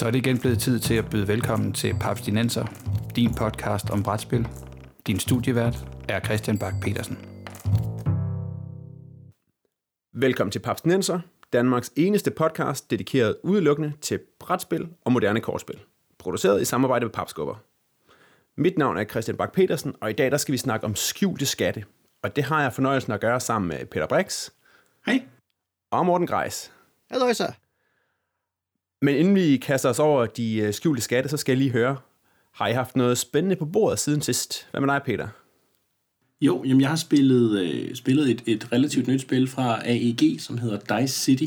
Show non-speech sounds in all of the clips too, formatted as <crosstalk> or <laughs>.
Så er det igen blevet tid til at byde velkommen til Papstinenser, din podcast om brætspil. Din studievært er Christian Bak petersen Velkommen til Papstinenser, Danmarks eneste podcast dedikeret udelukkende til brætspil og moderne kortspil. Produceret i samarbejde med Papskubber. Mit navn er Christian Bak petersen og i dag der skal vi snakke om skjulte skatte. Og det har jeg fornøjelsen at gøre sammen med Peter Brix. Hej. Og Morten Greis. Hallo så. Men inden vi kaster os over de øh, skjulte skatte, så skal jeg lige høre, har I haft noget spændende på bordet siden sidst? Hvad med dig, Peter? Jo, jamen jeg har spillet, øh, spillet et, et relativt nyt spil fra AEG, som hedder Dice City,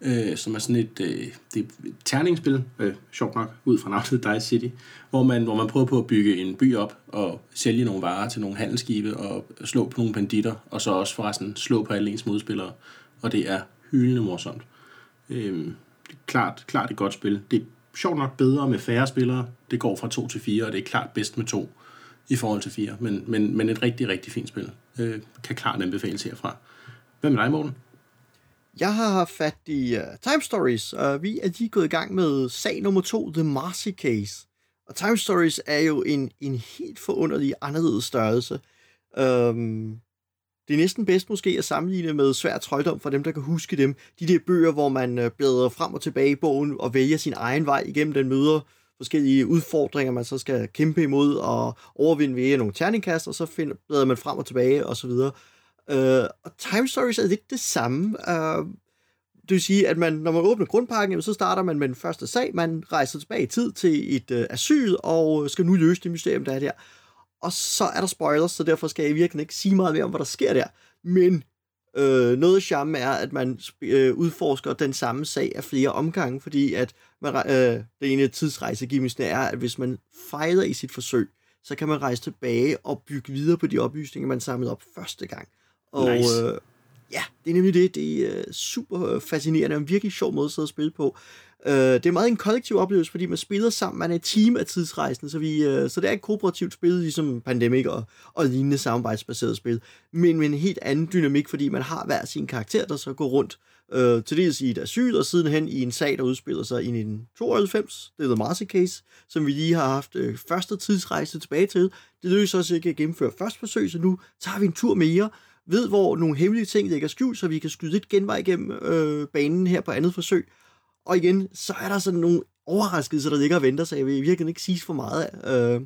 øh, som er sådan et, øh, det er et terningsspil, øh, sjovt nok, ud fra navnet <laughs> Dice City, hvor man, hvor man prøver på at bygge en by op og sælge nogle varer til nogle handelsskibe og slå på nogle banditter, og så også forresten slå på alle ens modspillere, og det er hyldende morsomt. Øh, klart, klart et godt spil. Det er sjovt nok bedre med færre spillere. Det går fra 2 til 4, og det er klart bedst med to i forhold til fire. Men, men, men et rigtig, rigtig fint spil. Øh, kan klart anbefales herfra. Hvad med dig, Morten? Jeg har haft fat i uh, Time Stories, og vi er lige gået i gang med sag nummer 2, The Marcy Case. Og Time Stories er jo en, en helt forunderlig anderledes størrelse. Um, det er næsten bedst måske at sammenligne med svær trøjdom for dem, der kan huske dem. De der bøger, hvor man øh, bladrer frem og tilbage i bogen og vælger sin egen vej igennem den møder forskellige udfordringer, man så skal kæmpe imod og overvinde via nogle terningkast, og så finder, bladrer man frem og tilbage og så videre. Uh, og Time Stories er lidt det samme. Uh, det vil sige, at man, når man åbner grundpakken, så starter man med den første sag. Man rejser tilbage i tid til et uh, asyl og skal nu løse det mysterium, der er der og så er der spoilers, så derfor skal jeg virkelig ikke sige meget mere om, hvad der sker der. Men øh, noget af charme er, at man øh, udforsker den samme sag af flere omgange, fordi at man, øh, det ene tidsrejsegivelsene er, at hvis man fejler i sit forsøg, så kan man rejse tilbage og bygge videre på de oplysninger, man samlede op første gang. Og nice. øh, ja, det er nemlig det. Det er super fascinerende og en virkelig sjov måde at sidde og spille på. Øh, det er meget en kollektiv oplevelse, fordi man spiller sammen, man er et team af tidsrejsen, så, vi, øh, så det er et kooperativt spil, ligesom Pandemic og, og lignende samarbejdsbaseret spil, men med en helt anden dynamik, fordi man har hver sin karakter, der så går rundt øh, til dels i et asyl, og sidenhen i en sag, der udspiller sig i 1992, det er Marcy Case, som vi lige har haft øh, første tidsrejse tilbage til. Det lykkedes også ikke at gennemføre første forsøg, så nu tager vi en tur mere, ved hvor nogle hemmelige ting ligger skjult, så vi kan skyde lidt genvej igennem øh, banen her på andet forsøg, og igen, så er der sådan nogle overraskelser, der ligger og venter, så jeg vil virkelig ikke sige for meget. Øh,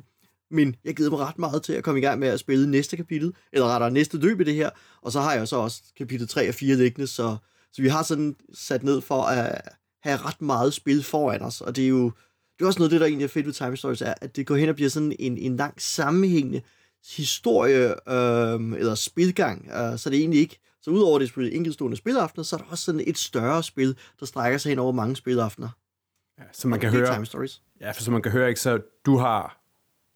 men jeg gider mig ret meget til at komme i gang med at spille næste kapitel, eller rettere næste løb i det her, og så har jeg så også kapitel 3 og 4 liggende, så, så vi har sådan sat ned for at have ret meget spil foran os, og det er jo det er også noget af det, der egentlig er fedt ved Time Stories, er, at det går hen og bliver sådan en, en lang sammenhængende historie øh, eller spilgang, øh, så det er egentlig ikke så udover det enkeltstående spilaftener, så er der også sådan et større spil, der strækker sig hen over mange spilaftener. Ja, så man kan høre, Time Stories. Ja, for så man kan høre, ikke, så du har,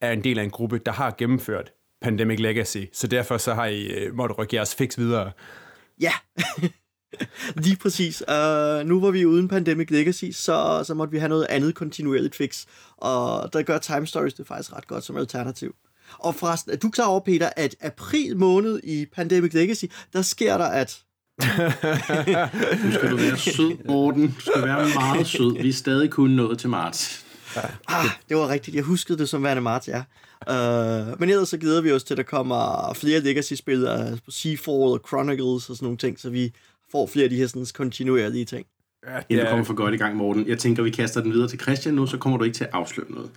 er en del af en gruppe, der har gennemført Pandemic Legacy, så derfor så har I uh, måtte rykke jeres fix videre. Ja, <laughs> lige præcis. Uh, nu var vi uden Pandemic Legacy, så, så måtte vi have noget andet kontinuerligt fix, og der gør Time Stories det faktisk ret godt som alternativ. Og forresten, er du klar over, Peter, at april måned i Pandemic Legacy, der sker der, at nu skal du være sød, Morten. Du skal være meget sød. Vi er stadig kun nået til marts. Ah, det var rigtigt. Jeg huskede det som værende marts, ja. Uh, men ellers så glæder vi os til, at der kommer flere Legacy-spil, uh, Seafall og Chronicles og sådan nogle ting, så vi får flere af de her sådan, kontinuerlige ting. Ja, Inden du kommer for godt i gang, Morten. Jeg tænker, vi kaster den videre til Christian nu, så kommer du ikke til at afsløre noget.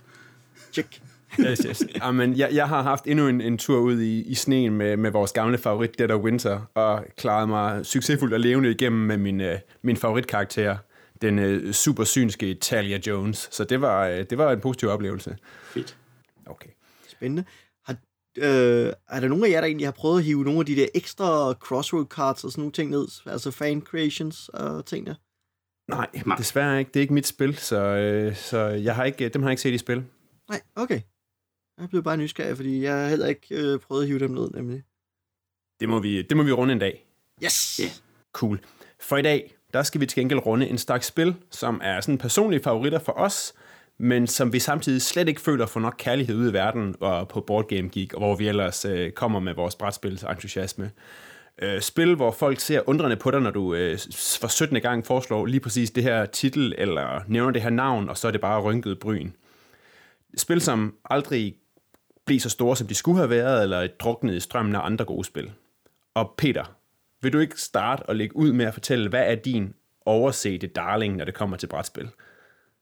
Check yes, yes. Amen, jeg, jeg har haft endnu en, en tur ud i, i sneen med, med vores gamle favorit, Dead of Winter, og klaret mig succesfuldt og levende igennem med min, uh, min favoritkarakter, den uh, super synske Talia Jones. Så det var, uh, det var en positiv oplevelse. Fedt. Okay. Spændende. Har, øh, er der nogen af jer, der egentlig har prøvet at hive nogle af de der ekstra crossroad cards og sådan nogle ting ned? Altså fan creations og ting der? Nej, desværre ikke. Det er ikke mit spil, så, øh, så jeg har ikke, dem har jeg ikke set i spil. Nej, okay. Jeg blev bare nysgerrig, fordi jeg har heller ikke øh, prøvet at hive dem ned, nemlig. Det må vi, det må vi runde en dag. Yes! Yeah. Cool. For i dag, der skal vi til gengæld runde en slags spil, som er sådan personlige favoritter for os, men som vi samtidig slet ikke føler for nok kærlighed ud i verden og på Board Game Geek, og hvor vi ellers øh, kommer med vores brætspils entusiasme. øh, spil, hvor folk ser undrende på dig, når du øh, for 17. gang foreslår lige præcis det her titel, eller nævner det her navn, og så er det bare rynket bryn. Spil, som aldrig blev så store, som de skulle have været, eller druknet i strømmen af andre gode spil. Og Peter, vil du ikke starte og lægge ud med at fortælle, hvad er din oversete darling, når det kommer til brætspil?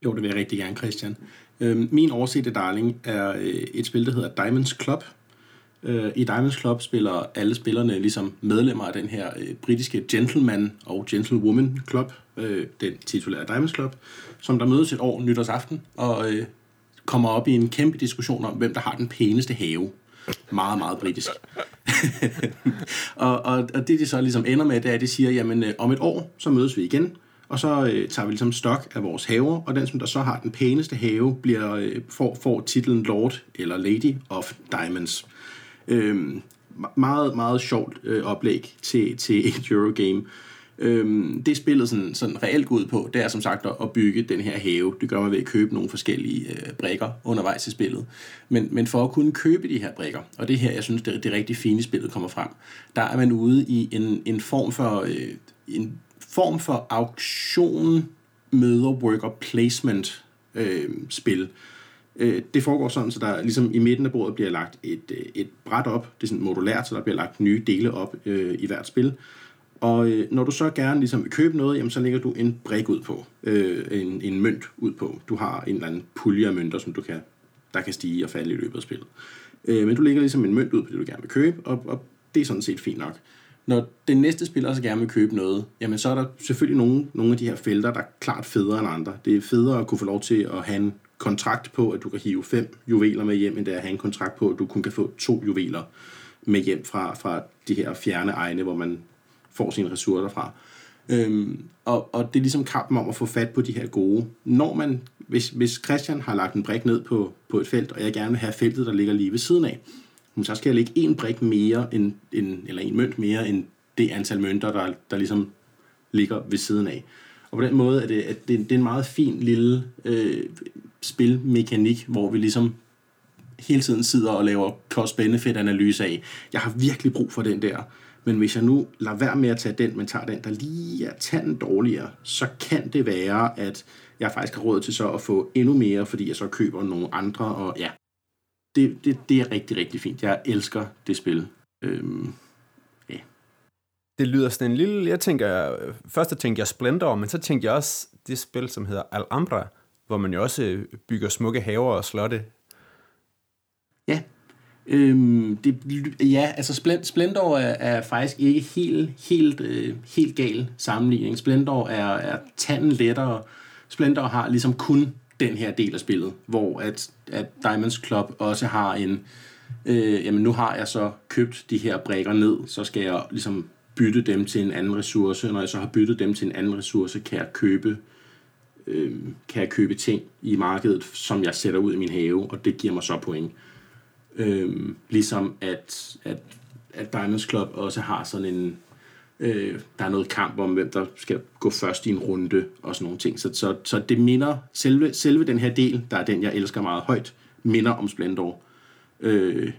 Jo, det vil jeg rigtig gerne, Christian. Øhm, min oversete darling er øh, et spil, der hedder Diamonds Club. Øh, I Diamonds Club spiller alle spillerne ligesom medlemmer af den her øh, britiske gentleman og gentlewoman club, øh, den titulære Diamonds Club, som der mødes et år nytårsaften og øh, kommer op i en kæmpe diskussion om, hvem der har den pæneste have. Meget, meget britisk. <laughs> og, og, og det, de så ligesom ender med, det er, at de siger, jamen øh, om et år, så mødes vi igen, og så øh, tager vi ligesom stok af vores haver, og den, som der så har den pæneste have, bliver, øh, får, får titlen Lord eller Lady of Diamonds. Øh, meget, meget sjovt øh, oplæg til, til et Eurogame. Øhm, det spillet sådan, sådan reelt går ud på, det er som sagt at, bygge den her have. Det gør man ved at købe nogle forskellige øh, brækker undervejs i spillet. Men, men for at kunne købe de her brækker, og det her, jeg synes, det, det rigtig fine spillet kommer frem, der er man ude i en, en form for øh, en form for auktion møder worker placement øh, spil. Øh, det foregår sådan, så der ligesom i midten af bordet bliver lagt et, øh, et bræt op. Det er sådan modulært, så der bliver lagt nye dele op øh, i hvert spil. Og øh, når du så gerne ligesom vil købe noget, jamen, så lægger du en brik ud på, øh, en, en mønt ud på. Du har en eller anden pulje af mønter, som du kan, der kan stige og falde i løbet af spillet. Øh, men du lægger ligesom en mønt ud på det, du gerne vil købe, og, og det er sådan set fint nok. Når den næste spiller så gerne vil købe noget, jamen så er der selvfølgelig nogle, nogle af de her felter, der er klart federe end andre. Det er federe at kunne få lov til at have en kontrakt på, at du kan hive fem juveler med hjem, end det er at have en kontrakt på, at du kun kan få to juveler med hjem fra, fra de her fjerne egne, hvor man får sine ressourcer fra. Øhm, og, og det er ligesom kampen om at få fat på de her gode. Når man, hvis, hvis Christian har lagt en brik ned på, på et felt, og jeg gerne vil have feltet, der ligger lige ved siden af, så skal jeg lægge en brik mere, end, end, eller en mønt mere, end det antal mønter, der, der ligesom ligger ved siden af. Og på den måde er det, at det, det er en meget fin lille øh, spilmekanik, hvor vi ligesom hele tiden sidder og laver cost-benefit-analyse af, jeg har virkelig brug for den der, men hvis jeg nu lader være med at tage den, men tager den, der lige er tanden dårligere, så kan det være, at jeg faktisk har råd til så at få endnu mere, fordi jeg så køber nogle andre, og ja, det, det, det er rigtig, rigtig fint. Jeg elsker det spil. Øhm, ja. Det lyder sådan en lille, jeg tænker, først tænkte jeg Splendor, men så tænkte jeg også det spil, som hedder Alhambra, hvor man jo også bygger smukke haver og slotte. Ja, Øhm, det, ja, altså Splendor er, er faktisk ikke helt, helt, øh, helt gal sammenligning. Splendor er, er tanden lettere. Splendor har ligesom kun den her del af spillet, hvor at, at Diamonds Club også har en, øh, jamen nu har jeg så købt de her brækker ned, så skal jeg ligesom bytte dem til en anden ressource. Når jeg så har byttet dem til en anden ressource, kan jeg købe øh, kan jeg købe ting i markedet, som jeg sætter ud i min have, og det giver mig så point. Øh, ligesom at, at, at Diamonds Club også har sådan en, øh, der er noget kamp om, hvem der skal gå først i en runde og sådan nogle ting. Så, så, så det minder, selve, selve den her del, der er den, jeg elsker meget højt, minder om Splendor. Øh,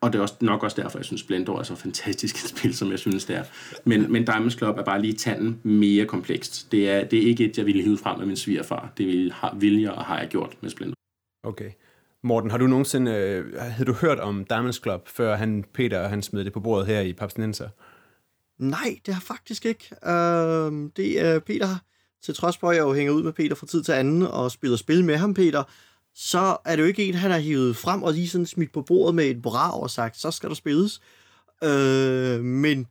og det er også, nok også derfor, jeg synes, Splendor er så fantastisk et spil, som jeg synes, det er. Men, men Diamonds Club er bare lige tanden mere komplekst. Det er, det er ikke et, jeg ville hive frem med min svigerfar. Det vil, har, vil jeg og har jeg gjort med Splendor. Okay. Morten, har du nogensinde øh, havde du hørt om Diamonds Club, før han, Peter han smed det på bordet her i Papsnenser? Nej, det har faktisk ikke. Øh, det er Peter, til trods for, at jeg jo hænger ud med Peter fra tid til anden og spiller spil med ham, Peter, så er det jo ikke en, han har hivet frem og lige sådan smidt på bordet med et brag og sagt, så skal der spilles. Øh, men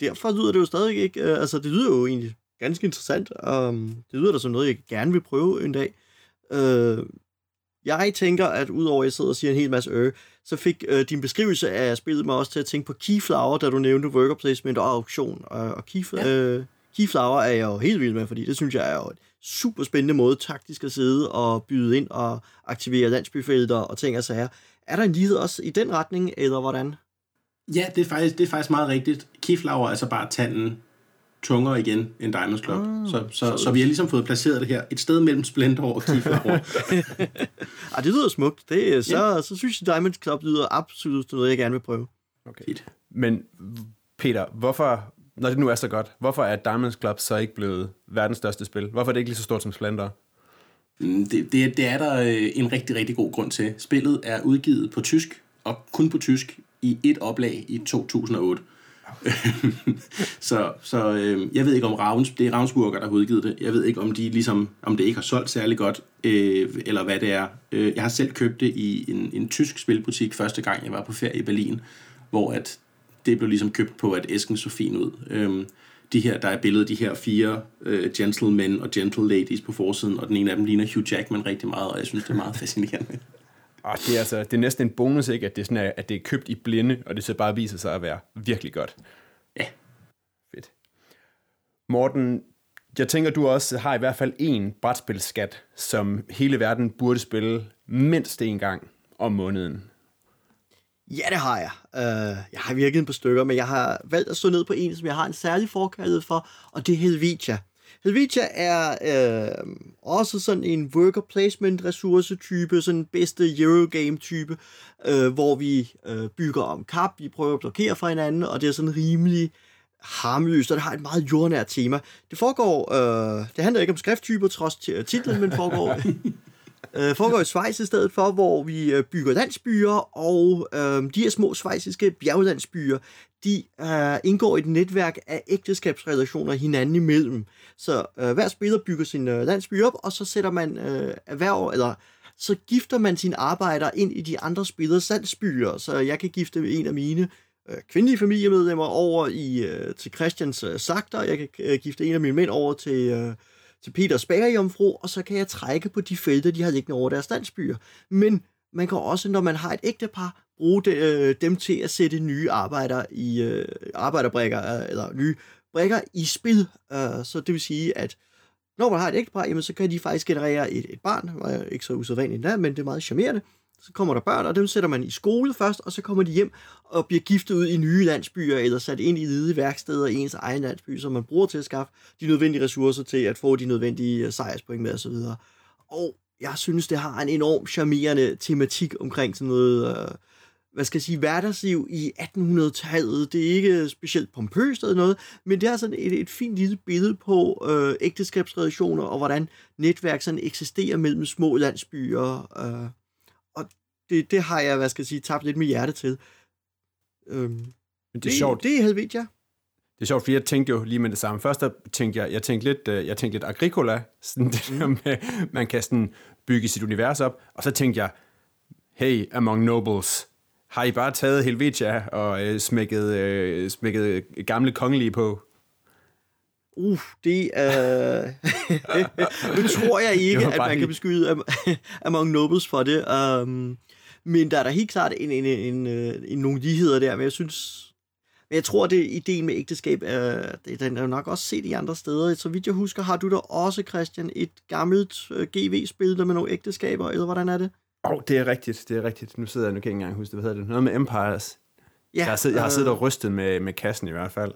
derfor lyder det jo stadig ikke, øh, altså det lyder jo egentlig ganske interessant. og det lyder da som noget, jeg gerne vil prøve en dag. Øh, jeg tænker, at udover at jeg sidder og siger en hel masse øh, så fik øh, din beskrivelse af spillet mig også til at tænke på Keyflower, da du nævnte worker placement og auktion. Og, og Key, ja. øh, Keyflower er jeg jo helt vild med, fordi det synes jeg er jo et super spændende måde taktisk at sidde og byde ind og aktivere landsbyfelter og ting og sager. Er der en lighed også i den retning, eller hvordan? Ja, det er faktisk, det er faktisk meget rigtigt. Keyflower er altså bare tanden tungere igen end Diamonds Club. Mm, så, så, så, så vi har ligesom fået placeret det her et sted mellem Splendor og Keyflower. <laughs> ah, det lyder smukt. Det, så, ja. så synes jeg, Diamonds Club lyder absolut noget, jeg gerne vil prøve. Okay. Fedt. Men Peter, hvorfor, når det nu er så godt, hvorfor er Diamonds Club så ikke blevet verdens største spil? Hvorfor er det ikke lige så stort som Splendor? Mm, det, det, det er der øh, en rigtig, rigtig god grund til. Spillet er udgivet på tysk, og kun på tysk, i et oplag i 2008. <laughs> så så øh, jeg ved ikke om Ravens, det er Ravensburger, der har udgivet det. Jeg ved ikke om de ligesom, om det ikke har solgt særlig godt, øh, eller hvad det er. Øh, jeg har selv købt det i en, en tysk spilbutik første gang, jeg var på ferie i Berlin, hvor at det blev ligesom købt på, at æsken så fin ud. Øh, de her, der er billedet de her fire øh, gentlemen og gentle ladies på forsiden, og den ene af dem ligner Hugh Jackman rigtig meget, og jeg synes, det er meget <laughs> fascinerende. Og det er, altså, det er næsten en bonus, ikke, at det, er sådan, at det er købt i blinde, og det så bare viser sig at være virkelig godt. Ja. Fedt. Morten, jeg tænker, du også har i hvert fald en brætspilskat, som hele verden burde spille mindst en gang om måneden. Ja, det har jeg. Uh, jeg har virkelig et par stykker, men jeg har valgt at stå ned på en, som jeg har en særlig forkærlighed for, og det er Helvetia. Helvetia er øh, også sådan en worker placement ressourcetype, sådan bedste Eurogame type, øh, hvor vi øh, bygger om kap, vi prøver at blokere for hinanden, og det er sådan rimelig harmløst, og det har et meget jordnært tema. Det foregår, øh, det handler ikke om skrifttyper trods titlen, men foregår <laughs> øh, foregår i Schweiz i stedet for, hvor vi øh, bygger landsbyer, og øh, de her små schweiziske bjerglandsbyer, de øh, indgår i et netværk af ægteskabsrelationer hinanden imellem. Så øh, hver spiller bygger sin øh, landsby op, og så sætter man øh, erhverv, eller så gifter man sine arbejdere ind i de andre spillers landsbyer. Så jeg kan gifte en af mine øh, kvindelige familiemedlemmer over i øh, til Christians øh, Sagter, jeg kan øh, gifte en af mine mænd over til... Øh, til Peters bagerjomfru, og så kan jeg trække på de felter, de har liggende over deres landsbyer. Men man kan også, når man har et ægtepar, bruge de, øh, dem til at sætte nye arbejder i øh, arbejderbrækker, øh, eller nye brækker i spil. Øh, så det vil sige, at når man har et ægtepar, jamen, så kan de faktisk generere et, et barn, ikke så usædvanligt der, men det er meget charmerende. Så kommer der børn, og dem sætter man i skole først, og så kommer de hjem og bliver giftet ud i nye landsbyer, eller sat ind i hvide værksteder i ens egen landsby, som man bruger til at skaffe de nødvendige ressourcer til at få de nødvendige øh, sejrspoint med osv. Og jeg synes, det har en enorm charmerende tematik omkring sådan noget, øh, hvad skal jeg sige, hverdagsliv i 1800-tallet. Det er ikke specielt pompøst eller noget, men det er sådan et, et fint lille billede på øh, ægteskabsrelationer, og hvordan netværk sådan eksisterer mellem små landsbyer. Øh, og det, det har jeg, hvad skal jeg sige, tabt lidt med hjerte til. Øhm, Men det er det, sjovt. Det er Helvetia. Det er sjovt, fordi jeg tænkte jo lige med det samme. Først der tænkte jeg, jeg tænkte lidt, øh, jeg tænkte lidt agricola, sådan det der med, man kan sådan bygge sit univers op, og så tænkte jeg, hey, Among Nobles, har I bare taget Helvetia og øh, smækket, øh, smækket gamle kongelige på? Uh, det er... Øh... nu tror jeg <laughs> ikke, at man kan beskyde <laughs> Among Nobles for det. Um, men der er da helt klart en, en, en, en, øh, en nogle ligheder der, men jeg synes... Men jeg tror, det, ideen med ægteskab, er, det, den er jo nok også set i andre steder. Så vidt jeg husker, har du da også, Christian, et gammelt uh, GV-spil der med nogle ægteskaber, eller hvordan er det? Oh, det er rigtigt, det er rigtigt. Nu sidder jeg nu ikke engang huske det. Hvad hedder det? Noget med Empires. Ja, jeg, har siddet, jeg har siddet og rystet med, med kassen i hvert fald.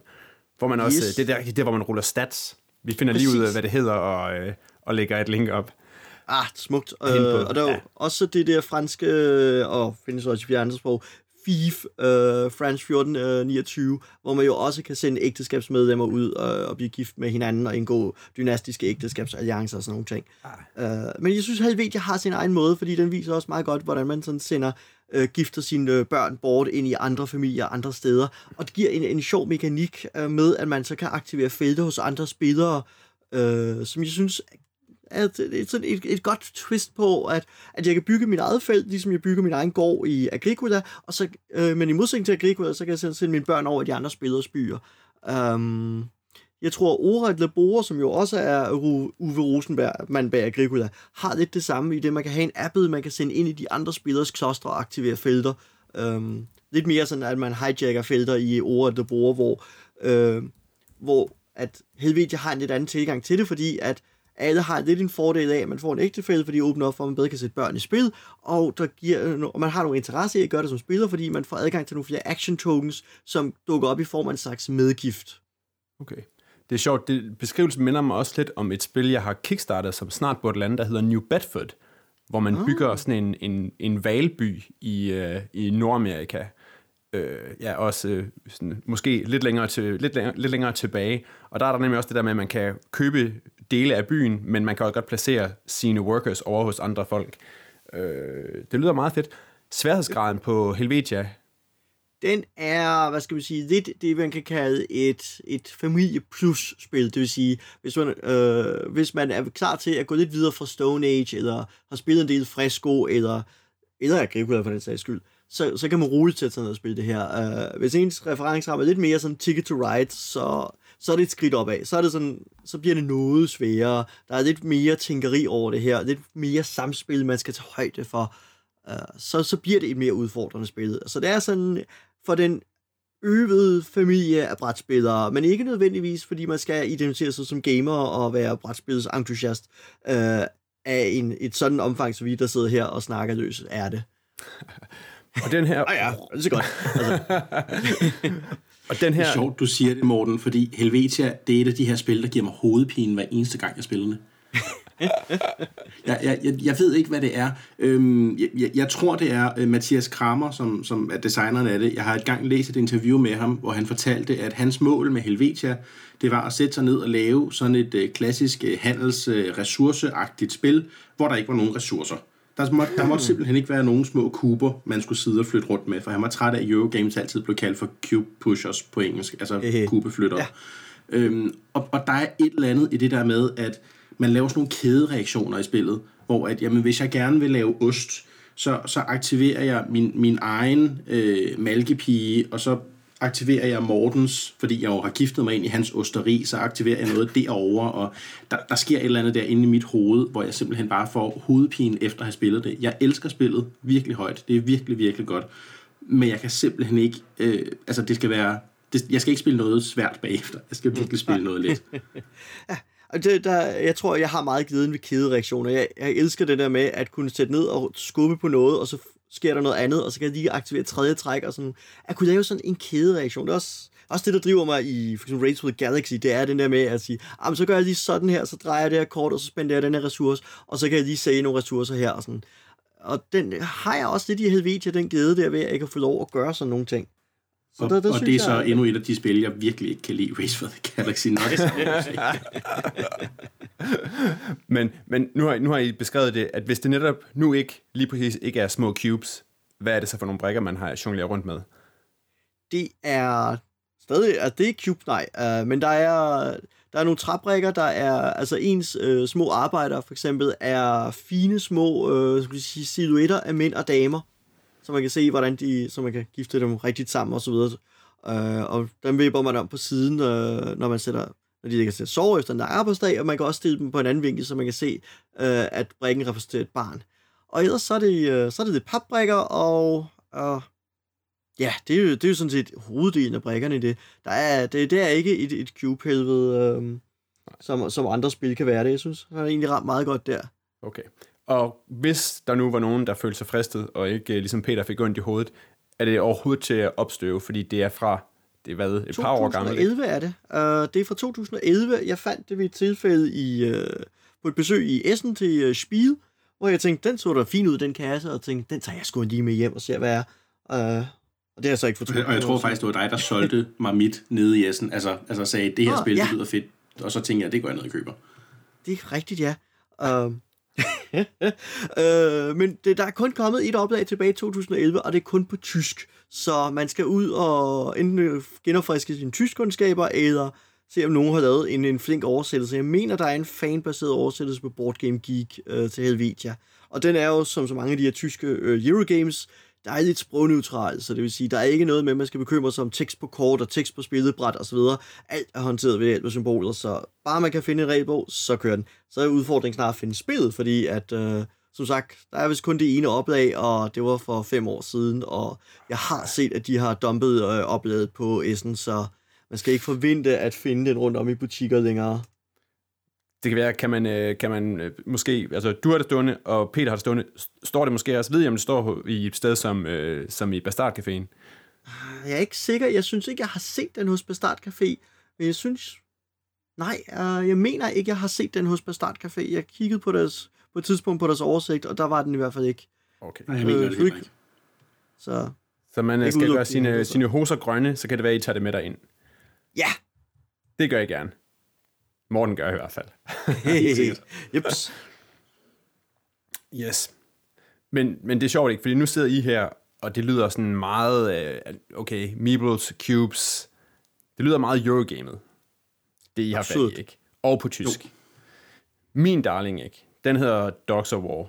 Hvor man også, yes. det er der, det, hvor man ruller stats. Vi finder Præcis. lige ud af, hvad det hedder, og, øh, og lægger et link op. Ah, smukt. Øh, og der er ja. også det der franske, og findes også i andre sprog, FIF, uh, France 1429, uh, hvor man jo også kan sende ægteskabsmedlemmer ud og, og blive gift med hinanden og indgå dynastiske ægteskabsalliancer og sådan nogle ting. Ah. Uh, men jeg synes, Helvetia har sin egen måde, fordi den viser også meget godt, hvordan man sådan sender uh, gifter sine børn bort ind i andre familier, andre steder. Og det giver en, en sjov mekanik uh, med, at man så kan aktivere felter hos andre spillere, uh, som jeg synes at øh, et, sådan et, et godt twist på, at, at jeg kan bygge mit eget felt, ligesom jeg bygger min egen gård i Agricola, og så, øh, men i modsætning til Agricola, så kan jeg sende mine børn over i de andre spillers byer. Um, øhm, jeg tror, Oret Labore, som jo også er Uwe Rosenberg, man bag Agricola, har lidt det samme i det, man kan have en app, man kan sende ind i de andre spillers klostre og aktivere felter. Um, lidt mere sådan, at man hijacker felter i Oret Labore, hvor, øh, hvor at Helvedia har en lidt anden tilgang til det, fordi at alle har lidt en fordel af, at man får en ægtefælde, fordi det åbner op for, at man bedre kan sætte børn i spil, og, der giver, og man har nogle interesse i at gøre det som spiller, fordi man får adgang til nogle flere action tokens, som dukker op i form af en slags medgift. Okay. Det er sjovt. Det, beskrivelsen minder mig også lidt om et spil, jeg har kickstartet, som snart burde lande, der hedder New Bedford, hvor man ah. bygger sådan en, en, en valby i, uh, i Nordamerika. øh, ja, også øh, sådan, måske lidt længere, til, lidt, længere, lidt længere tilbage. Og der er der nemlig også det der med, at man kan købe dele af byen, men man kan også godt placere sine workers over hos andre folk. Øh, det lyder meget fedt. Sværhedsgraden på Helvetia, Den er, hvad skal man sige, lidt det, man kan kalde et, et familie plus spil. Det vil sige, hvis man, øh, hvis man er klar til at gå lidt videre fra Stone Age, eller har spillet en del Fresco, eller, eller Agricola for den sags skyld, så, så kan man roligt sætte sig ned og spille det her. Uh, hvis ens referenceramme er lidt mere sådan Ticket to Ride, så, så er det et skridt opad. Så, er det sådan, så bliver det noget sværere. Der er lidt mere tænkeri over det her. Lidt mere samspil, man skal tage højde for. Uh, så, så bliver det et mere udfordrende spil. Så det er sådan for den øvede familie af brætspillere, men ikke nødvendigvis, fordi man skal identificere sig som gamer og være brætspillets entusiast uh, af en, et sådan omfang, så vi der sidder her og snakker løs, er det. og den her... <laughs> Ah ja, det er godt. Altså, <laughs> og den her... Det er sjovt, du siger det, Morten, fordi Helvetia, det er et af de her spil, der giver mig hovedpine hver eneste gang, jeg spiller det. jeg, jeg, jeg, ved ikke, hvad det er. Øhm, jeg, jeg, jeg tror, det er uh, Mathias Kramer, som, som er designeren af det. Jeg har et gang læst et interview med ham, hvor han fortalte, at hans mål med Helvetia, det var at sætte sig ned og lave sådan et uh, klassisk uh, handelsressourceagtigt uh, spil, hvor der ikke var nogen ressourcer. Der måtte, der måtte simpelthen ikke være nogen små kuber, man skulle sidde og flytte rundt med, for han var træt af, at Eurogames altid blev kaldt for cube pushers på engelsk, altså kubeflyttere. Ja. Øhm, og, og der er et eller andet i det der med, at man laver sådan nogle kædereaktioner i spillet, hvor at, jamen, hvis jeg gerne vil lave ost, så, så aktiverer jeg min, min egen øh, malkepige, og så aktiverer jeg Mortens, fordi jeg jo har giftet mig ind i hans osteri, så aktiverer jeg noget derovre, og der, der sker et eller andet der inde i mit hoved, hvor jeg simpelthen bare får hovedpine efter at have spillet det. Jeg elsker spillet virkelig højt. Det er virkelig, virkelig godt. Men jeg kan simpelthen ikke, øh, altså det skal være, det, jeg skal ikke spille noget svært bagefter. Jeg skal virkelig spille noget let. <laughs> ja. Og det, der, jeg tror, jeg har meget glæden ved kædereaktioner. Jeg, jeg elsker det der med at kunne sætte ned og skubbe på noget, og så sker der noget andet, og så kan jeg lige aktivere tredje træk, og sådan, at kunne lave sådan en kædereaktion. Det er også, også det, der driver mig i for eksempel Race with the Galaxy, det er den der med at sige, ah, men så gør jeg lige sådan her, så drejer jeg det her kort, og så spænder jeg den her ressource, og så kan jeg lige save nogle ressourcer her, og sådan. Og den har jeg også lidt i Helvetia, den glæde der ved, at jeg kan få lov at gøre sådan nogle ting. Så og, der, der og det er så jeg, endnu et af de spil, jeg virkelig ikke kan lide, Race for the Galaxy. <laughs> men men nu, har, nu har I beskrevet det, at hvis det netop nu ikke, lige præcis ikke er små cubes, hvad er det så for nogle brækker, man har jongleret rundt med? Det er stadig, at det er cube, nej, uh, men der er, der er nogle træbrækker, der er, altså ens uh, små arbejdere for eksempel, er fine små, uh, skal sige, silhuetter af mænd og damer, så man kan se, hvordan de, så man kan gifte dem rigtigt sammen og så videre. Uh, og dem vipper man om på siden, uh, når man sætter, når de kan sætte sove efter en arbejdsdag, og man kan også stille dem på en anden vinkel, så man kan se, uh, at brækken repræsenterer et barn. Og ellers så er det, uh, så er det, det papbrækker, og uh, ja, det er, jo, det er jo sådan set hoveddelen af brækkerne i det. Der er, det, det er ikke et, et cube-helvede, uh, som, som andre spil kan være det. Jeg synes, han er egentlig ramt meget godt der. Okay. Og hvis der nu var nogen, der følte sig fristet, og ikke ligesom Peter fik ondt i hovedet, er det overhovedet til at opstøve, fordi det er fra, det er hvad, et par år gammelt? 2011 er det. Uh, det er fra 2011. Jeg fandt det ved et tilfælde i, uh, på et besøg i Essen til uh, Spiel, hvor jeg tænkte, den så da fin ud, den kasse, og tænkte, den tager jeg sgu lige med hjem og ser, hvad er. Uh, og det har jeg så ikke fortrudt. Og jeg tror faktisk, det var dig, der solgte <laughs> mig mit nede i Essen. Altså, altså sagde, det her oh, spil, ja. det lyder fedt. Og så tænkte jeg, det går jeg ned og køber. Det er rigtigt, ja. Uh, <laughs> øh, men det, der er kun kommet et oplag tilbage i 2011, og det er kun på tysk. Så man skal ud og enten øh, genopfriske sine tyskkundskaber, eller se om nogen har lavet en, en flink oversættelse. Jeg mener, der er en fanbaseret oversættelse på Board Game Geek øh, til Helvetia. Og den er jo, som så mange af de her tyske øh, Eurogames, der er lidt sprogneutral, så det vil sige, der er ikke noget med, at man skal bekymre sig om tekst på kort og tekst på spillebræt osv. Alt er håndteret ved hjælp af symboler, så bare man kan finde en regelbog, så kører den. Så er udfordringen snart at finde spillet, fordi at, øh, som sagt, der er vist kun det ene oplag, og det var for fem år siden, og jeg har set, at de har dumpet øh, oplaget på Essen, så man skal ikke forvente at finde den rundt om i butikker længere. Det kan være, kan man, øh, kan man øh, måske, altså du har det stående, og Peter har det stående, står det måske også, ved jeg om det står i et sted som, øh, som i Bastard Caféen? Jeg er ikke sikker, jeg synes ikke, jeg har set den hos Bastard Café, men jeg synes, nej, jeg mener ikke, jeg har set den hos Bastard Café. Jeg kiggede på deres, på et tidspunkt på deres oversigt, og der var den i hvert fald ikke. Okay. Nej, jeg mener det ikke. Så Så man Ikke skal udelukke gøre det, sine, altså. sine hoser grønne, så kan det være, at I tager det med dig ind. Ja! Det gør jeg gerne. Morten gør i hvert fald. <laughs> Hey, Jeps. Yes. Men, men det er sjovt ikke, fordi nu sidder I her, og det lyder sådan meget, øh, okay, Meebles, Cubes, det lyder meget Eurogamet. Det I har fat Absurd. i, ikke? Og på tysk. Jo. Min darling, ikke? Den hedder Dogs of War.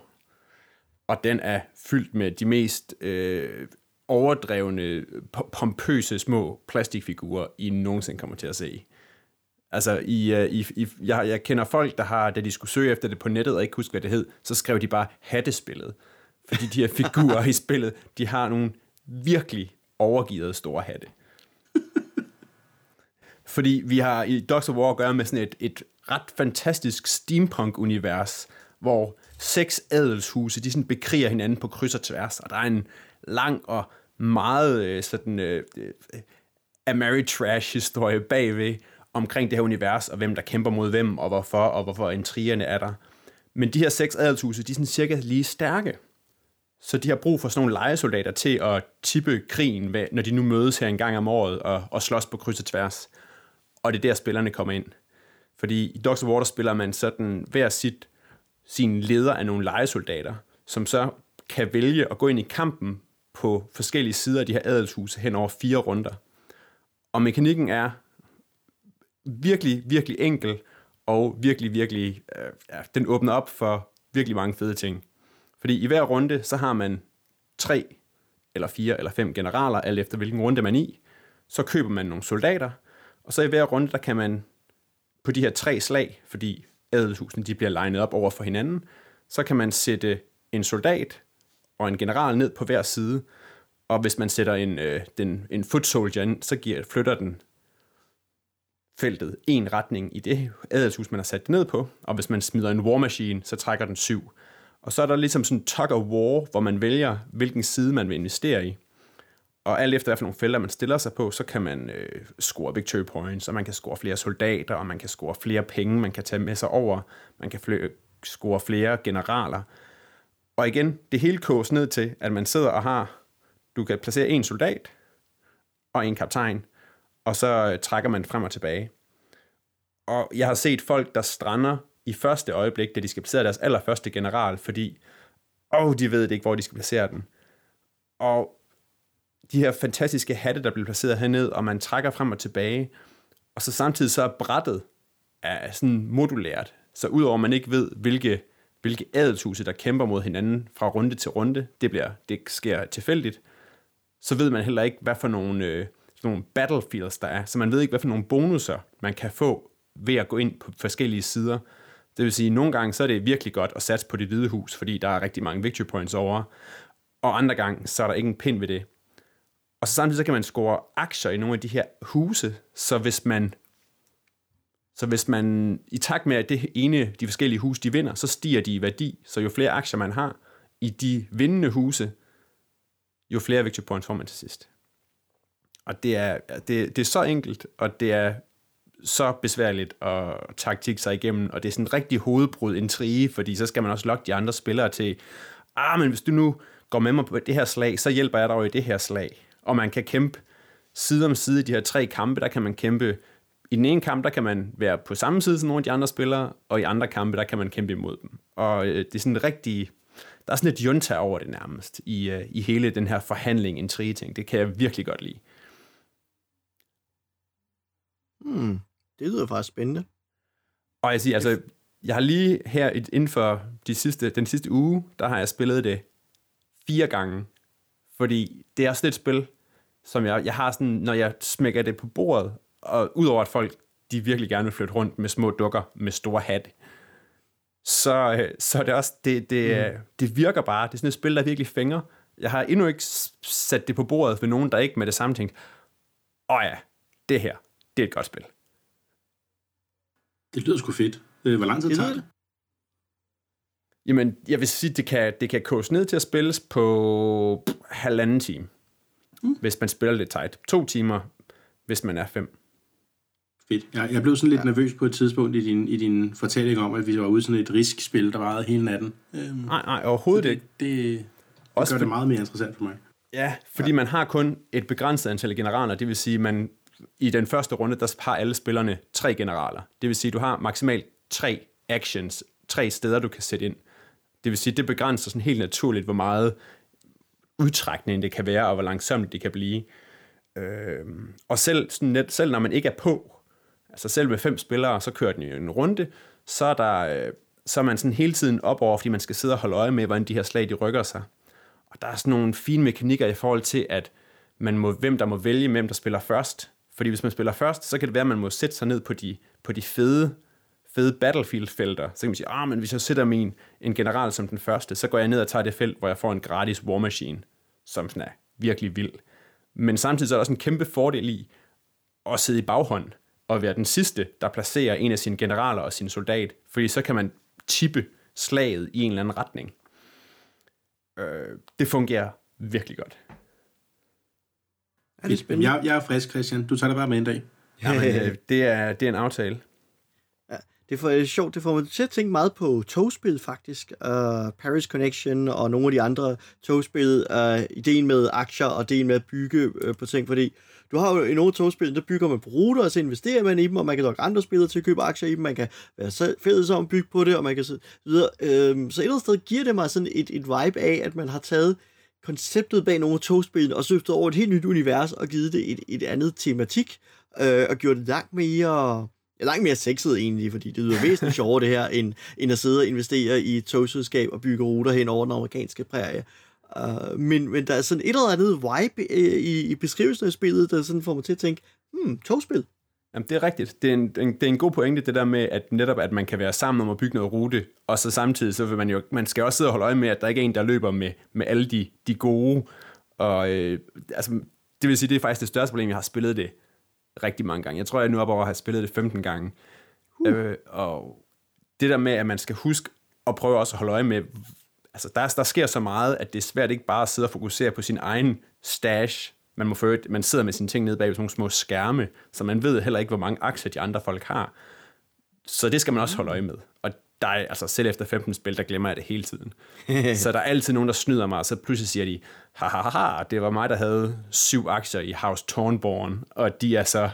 Og den er fyldt med de mest øh, overdrevne, po- pompøse små plastikfigurer, I nogensinde kommer til at se. Altså, i, øh, i, i, jeg, jeg kender folk, der har, da de skulle søge efter det på nettet og ikke huske, hvad det hed, så skrev de bare hattespillet. Fordi de her figurer i spillet, de har nogle virkelig overgivet store hatte. Fordi vi har i Dogs of War at gøre med sådan et, et ret fantastisk steampunk-univers, hvor seks adelshuse, de sådan bekriger hinanden på kryds og tværs, og der er en lang og meget øh, sådan øh, øh, Ameritrash-historie bagved omkring det her univers, og hvem der kæmper mod hvem, og hvorfor, og hvorfor intrigerne er der. Men de her seks adelshuse, de er sådan cirka lige stærke. Så de har brug for sådan nogle legesoldater til at tippe krigen, når de nu mødes her en gang om året og, og slås på kryds og tværs. Og det er der, spillerne kommer ind. Fordi i Dogs of War, der spiller man sådan hver sit, sin leder af nogle legesoldater, som så kan vælge at gå ind i kampen på forskellige sider af de her adelshuse hen over fire runder. Og mekanikken er virkelig, virkelig enkel, og virkelig, virkelig, øh, ja, den åbner op for virkelig mange fede ting. Fordi i hver runde, så har man tre, eller fire, eller fem generaler, alt efter hvilken runde man er i. Så køber man nogle soldater, og så i hver runde, der kan man på de her tre slag, fordi adelshusene de bliver legnet op over for hinanden, så kan man sætte en soldat og en general ned på hver side, og hvis man sætter en, øh, den, en foot soldier ind, så giver, flytter den feltet en retning i det adelshus, man har sat det ned på, og hvis man smider en war machine, så trækker den syv. Og så er der ligesom sådan tug of war, hvor man vælger, hvilken side man vil investere i. Og alt efter, hvilke nogle felter man stiller sig på, så kan man øh, score victory points, og man kan score flere soldater, og man kan score flere penge, man kan tage med sig over, man kan fl- score flere generaler. Og igen, det hele koges ned til, at man sidder og har, du kan placere en soldat og en kaptajn, og så øh, trækker man frem og tilbage. Og jeg har set folk, der strander i første øjeblik, da de skal placere deres allerførste general, fordi åh, de ved ikke, hvor de skal placere den. Og de her fantastiske hatte, der bliver placeret herned, og man trækker frem og tilbage, og så samtidig så er brættet er sådan modulært, så udover at man ikke ved, hvilke, hvilke adelshuse, der kæmper mod hinanden fra runde til runde, det, bliver, det sker tilfældigt, så ved man heller ikke, hvad for nogle, øh, sådan nogle battlefields der er, så man ved ikke, hvad for nogle bonusser, man kan få ved at gå ind på forskellige sider. Det vil sige, at nogle gange så er det virkelig godt at satse på det hvide hus, fordi der er rigtig mange victory points over, og andre gange så er der ikke en pind ved det. Og så samtidig så kan man score aktier i nogle af de her huse, så hvis man så hvis man i takt med, at det ene, de forskellige huse, de vinder, så stiger de i værdi. Så jo flere aktier man har i de vindende huse, jo flere victory points får man til sidst. Og det er, det, det er så enkelt, og det er så besværligt at taktik sig igennem, og det er sådan en rigtig hovedbrud intrige, fordi så skal man også lokke de andre spillere til, ah, men hvis du nu går med mig på det her slag, så hjælper jeg dig jo i det her slag. Og man kan kæmpe side om side i de her tre kampe, der kan man kæmpe, i den ene kamp, der kan man være på samme side som nogle af de andre spillere, og i andre kampe, der kan man kæmpe imod dem. Og øh, det er sådan rigtig, der er sådan et junta over det nærmest, i, øh, i hele den her forhandling, en ting. Det kan jeg virkelig godt lide. Hmm, det lyder faktisk spændende. Og jeg siger, altså, jeg har lige her inden for de sidste, den sidste uge, der har jeg spillet det fire gange. Fordi det er sådan et spil, som jeg, jeg har sådan, når jeg smækker det på bordet, og udover at folk, de virkelig gerne vil flytte rundt med små dukker med store hatte, så, øh, så er det også, det, det, mm. det virker bare, det er sådan et spil, der virkelig fænger. Jeg har endnu ikke sat det på bordet for nogen, der ikke med det samme tænkt, åh ja, det her, det er et godt spil. Det lyder sgu fedt. Øh, Hvor lang tid Det tager det? Jamen, jeg vil sige, det kan, det kan koges ned til at spilles på pff, halvanden time, mm. hvis man spiller lidt tight. To timer, hvis man er fem. Fedt. Jeg, jeg blev sådan lidt ja. nervøs på et tidspunkt i din, i din fortælling om, at vi var ude i sådan et riskspil, der varede hele natten. Øhm, Nej, nej, overhovedet det, ikke. det, det Også gør for- det meget mere interessant for mig. Ja, fordi ja. man har kun et begrænset antal generaler, det vil sige, man i den første runde, der har alle spillerne tre generaler. Det vil sige, du har maksimalt tre actions, tre steder, du kan sætte ind. Det vil sige, det begrænser sådan helt naturligt, hvor meget udtrækning det kan være, og hvor langsomt det kan blive. Øh, og selv, sådan net, selv når man ikke er på, altså selv med fem spillere, så kører den jo en runde, så er, der, øh, så er man sådan hele tiden op over, fordi man skal sidde og holde øje med, hvordan de her slag de rykker sig. Og der er sådan nogle fine mekanikker i forhold til, at man må, hvem der må vælge, hvem der spiller først. Fordi hvis man spiller først, så kan det være, at man må sætte sig ned på de, på de fede, fede battlefield-felter. Så kan man sige, ah, men hvis jeg sætter min en general som den første, så går jeg ned og tager det felt, hvor jeg får en gratis war machine, som sådan er virkelig vild. Men samtidig så er der også en kæmpe fordel i at sidde i baghånd og være den sidste, der placerer en af sine generaler og sin soldat, fordi så kan man tippe slaget i en eller anden retning. Øh, det fungerer virkelig godt. Er det spændende? Jeg, jeg er frisk, Christian. Du tager det bare med en dag. Jamen, øh, det, er, det er en aftale. Ja, det er sjovt, det får mig til at tænke meget på togspil faktisk. Uh, Paris Connection og nogle af de andre togspil. Uh, ideen med aktier og ideen med at bygge uh, på ting, fordi du har jo i nogle togspil, der bygger man på ruter, og så investerer man i dem, og man kan nok andre spillere til at købe aktier i dem, man kan være fælles om at bygge på det, og man kan så videre. Uh, så et eller andet sted giver det mig sådan et, et vibe af, at man har taget konceptet bag nogle togspil og søftet over et helt nyt univers og givet det et, et andet tematik øh, og gjort det langt mere langt mere sexet egentlig, fordi det lyder væsentligt <laughs> sjovere det her, end, end at sidde og investere i et togselskab og bygge ruter hen over den amerikanske prærie. Uh, men, men der er sådan et eller andet vibe i, i beskrivelsen af spillet, der sådan får mig til at tænke, hmm, togspil. Jamen, det er rigtigt. Det er, en, det er en god pointe, det der med, at netop at man kan være sammen om at bygge noget rute, og så samtidig, så vil man jo, man skal også sidde og holde øje med, at der ikke er en, der løber med, med alle de, de gode, og øh, altså, det vil sige, det er faktisk det største problem, jeg har spillet det rigtig mange gange. Jeg tror, jeg er nu op over at have spillet det 15 gange. Uh. Øh, og det der med, at man skal huske at prøve også at holde øje med, altså der, der sker så meget, at det er svært ikke bare at sidde og fokusere på sin egen stash, man, må føre, man sidder med sine ting nede bag sådan nogle små skærme, så man ved heller ikke, hvor mange aktier de andre folk har. Så det skal man også holde øje med. Og der er, altså selv efter 15 spil, der glemmer jeg det hele tiden. <laughs> så der er altid nogen, der snyder mig, og så pludselig siger de, ha, det var mig, der havde syv aktier i House Tornborn, og de er så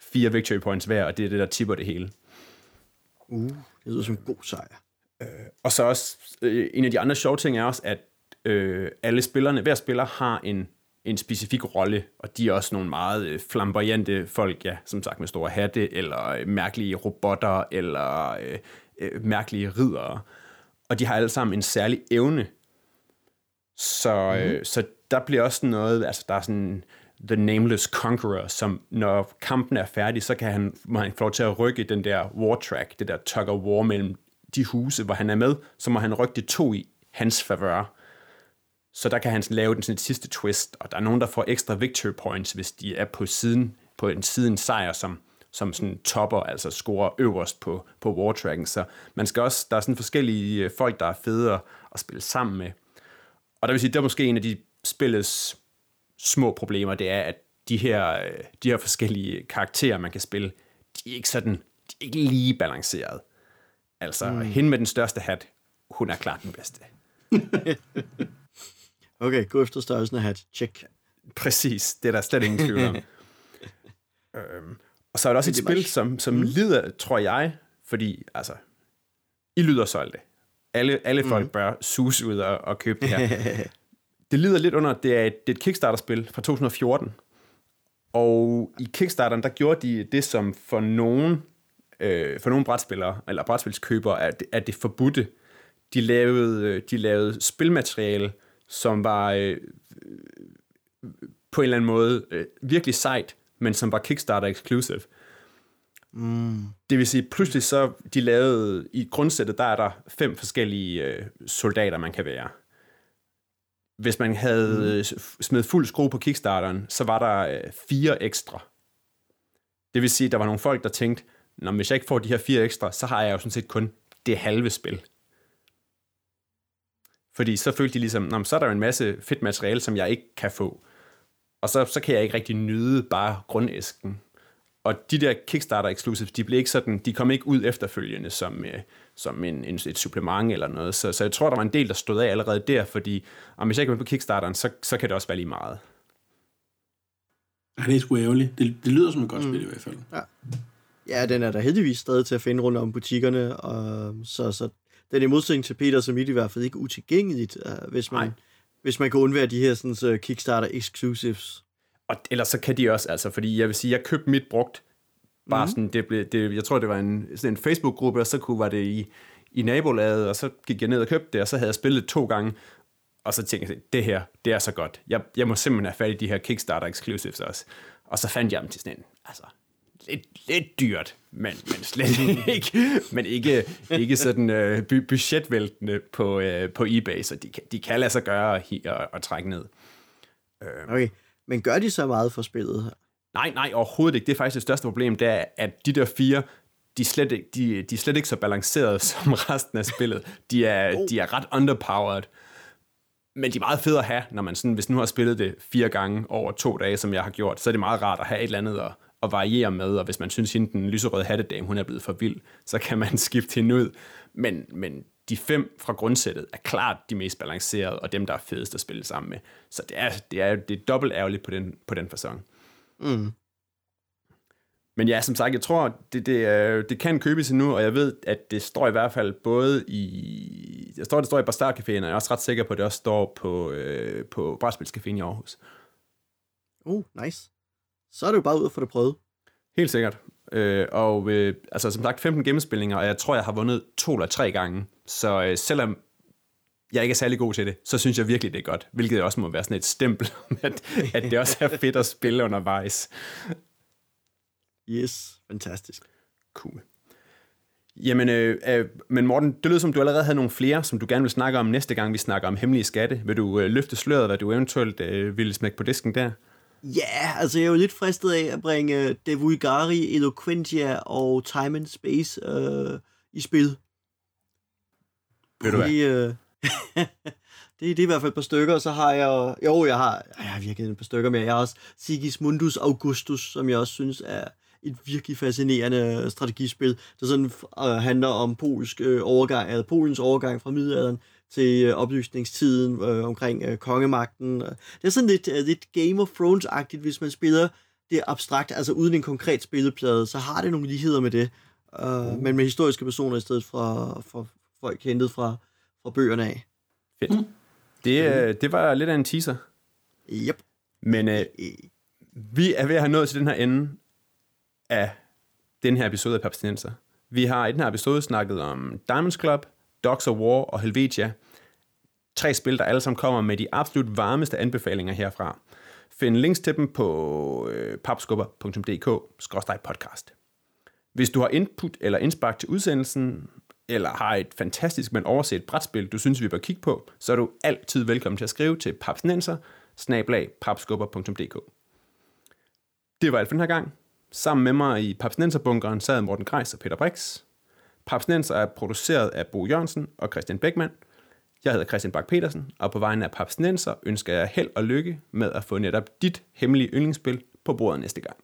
fire victory points hver, og det er det, der tipper det hele. Uh, det lyder som en god sejr. Øh, og så også, øh, en af de andre sjove ting er også, at øh, alle spillerne, hver spiller har en en specifik rolle, og de er også nogle meget øh, flamboyante folk, ja, som sagt med store hatte, eller øh, mærkelige robotter, eller øh, øh, mærkelige ridere. Og de har alle sammen en særlig evne. Så, mm. øh, så der bliver også noget, altså der er sådan The Nameless Conqueror, som når kampen er færdig, så kan han, må han få lov til at rykke den der war track, det der tug of war mellem de huse, hvor han er med, så må han rykke de to i hans favør. Så der kan han lave den sådan et sidste twist, og der er nogen, der får ekstra victory points, hvis de er på siden på en siden sejr, som, som sådan topper, altså scorer øverst på, på Wartracken. Så man skal også, der er sådan forskellige øh, folk, der er fede at, at spille sammen med. Og der vil sige, det er måske en af de spillets små problemer, det er, at de her, øh, de her forskellige karakterer, man kan spille, de er ikke sådan, de er ikke lige balanceret. Altså, mm. hende med den største hat, hun er klart den bedste. <laughs> Okay, gå efter størrelsen af hat. Check. Præcis, det er der slet ingen tvivl om. <laughs> øhm, og så er der også et spil, som, som mm. lider, tror jeg, fordi, altså, I lyder solgte. Alle, alle mm. folk bør sus ud og, og købe det her. <laughs> det lider lidt under, det er et, det er et Kickstarter-spil fra 2014. Og i Kickstarteren, der gjorde de det, som for nogen, øh, for nogle brætspillere, eller brætspilskøbere, er, er det forbudte. De lavede, de lavede spilmateriale, som var øh, på en eller anden måde øh, virkelig sejt, men som var Kickstarter exclusive. Mm. Det vil sige, pludselig så de lavede, i grundsættet, der er der fem forskellige øh, soldater, man kan være. Hvis man havde mm. Øh, smidt fuld skrue på Kickstarteren, så var der øh, fire ekstra. Det vil sige, der var nogle folk, der tænkte, Nå, hvis jeg ikke får de her fire ekstra, så har jeg jo sådan set kun det halve spil. Fordi så følte de ligesom, så er der jo en masse fedt materiale, som jeg ikke kan få. Og så, så kan jeg ikke rigtig nyde bare grundæsken. Og de der Kickstarter exclusives, de blev ikke sådan, de kom ikke ud efterfølgende som, øh, som en, en, et supplement eller noget. Så, så jeg tror, der var en del, der stod af allerede der, fordi om hvis jeg ikke var på Kickstarteren, så, så kan det også være lige meget. Ja, det er sgu ærgerligt. Det, det lyder som et godt mm. spil i hvert fald. Ja. ja, den er der heldigvis stadig til at finde rundt om butikkerne, og så, så den er i modsætning til Peter som i hvert fald ikke utilgængeligt, uh, hvis, man, hvis man kan undvære de her sådan, uh, Kickstarter exclusives. Og ellers så kan de også, altså, fordi jeg vil sige, jeg købte mit brugt, bare mm. sådan, det blev, det, jeg tror, det var en, sådan en Facebook-gruppe, og så kunne, var det i, i nabolaget, og så gik jeg ned og købte det, og så havde jeg spillet to gange, og så tænkte jeg, det her, det er så godt. Jeg, jeg må simpelthen have fat i de her Kickstarter exclusives også. Og så fandt jeg dem til sådan en, altså, lidt, lidt dyrt, men, men slet <laughs> ikke, men ikke, ikke sådan øh, budgetvæltende på, øh, på eBay, så de, de kan lade sig gøre og, og trække ned. Øh. Okay, men gør de så meget for spillet her? Nej, nej, overhovedet ikke. Det er faktisk det største problem, det er, at de der fire, de er slet ikke, de, de er slet ikke så balancerede <laughs> som resten af spillet. De er, oh. de er ret underpowered. Men de er meget fede at have, når man sådan, hvis nu har spillet det fire gange over to dage, som jeg har gjort, så er det meget rart at have et eller andet at, at variere med, og hvis man synes, at den lyserøde hattedame, hun er blevet for vild, så kan man <laughs> skifte hende ud. Men, men de fem fra grundsættet er klart de mest balancerede, og dem, der er fedest at spille sammen med. Så det er, det er, det er dobbelt ærgerligt på den, på den fasong. Mm. Men ja, som sagt, jeg tror, det, det, det kan købes endnu, og jeg ved, at det står i hvert fald både i... Jeg står, det står i Bastard Caféen, og jeg er også ret sikker på, at det også står på, øh, på Brætspilscaféen i Aarhus. Oh, nice. Så er det jo bare ud at få det prøvet. Helt sikkert. Øh, og øh, altså, som sagt, 15 gennemspilninger, og jeg tror, jeg har vundet to eller tre gange. Så øh, selvom jeg ikke er særlig god til det, så synes jeg virkelig, det er godt. Hvilket også må være sådan et stempel, at, at det også er fedt at spille undervejs. Yes, fantastisk. Cool. Jamen, øh, øh, men Morten, det lyder som, du allerede havde nogle flere, som du gerne vil snakke om næste gang, vi snakker om hemmelige skatte. Vil du øh, løfte sløret, hvad du eventuelt øh, ville smække på disken der? Ja, altså jeg er jo lidt fristet af at bringe De Vulgari, Eloquentia og Time and Space øh, i spil. Ved du hvad? Øh, <laughs> det, det er i hvert fald et par stykker, og så har jeg, jo, jeg har, jeg har virkelig et par stykker mere. Jeg har også Sigismundus Augustus, som jeg også synes er et virkelig fascinerende strategispil, der sådan uh, handler om polsk uh, overgang, altså Polens overgang fra middelalderen til uh, oplysningstiden uh, omkring uh, kongemagten. Det er sådan lidt, uh, lidt Game of Thrones-agtigt, hvis man spiller det abstrakt, altså uden en konkret spilleplade, så har det nogle ligheder med det, uh, mm. men med historiske personer i stedet for, for folk hentet fra, fra bøgerne af. Fedt. Mm. Det, det var lidt af en teaser. Yep. Men uh, vi er ved at have nået til den her ende af den her episode af Papstinenser. Vi har i den her episode snakket om Diamonds Club, Dogs of War og Helvetia. Tre spil, der alle sammen kommer med de absolut varmeste anbefalinger herfra. Find links til dem på øh, papskubber.dk-podcast. Hvis du har input eller indspark til udsendelsen, eller har et fantastisk, men overset brætspil, du synes, vi bør kigge på, så er du altid velkommen til at skrive til papsnenser Det var alt for den her gang. Sammen med mig i Papsnenserbunkeren sad Morten Greis og Peter Brix. Papsnenser er produceret af Bo Jørgensen og Christian Beckmann. Jeg hedder Christian Bak petersen og på vegne af Papsnenser ønsker jeg held og lykke med at få netop dit hemmelige yndlingsspil på bordet næste gang.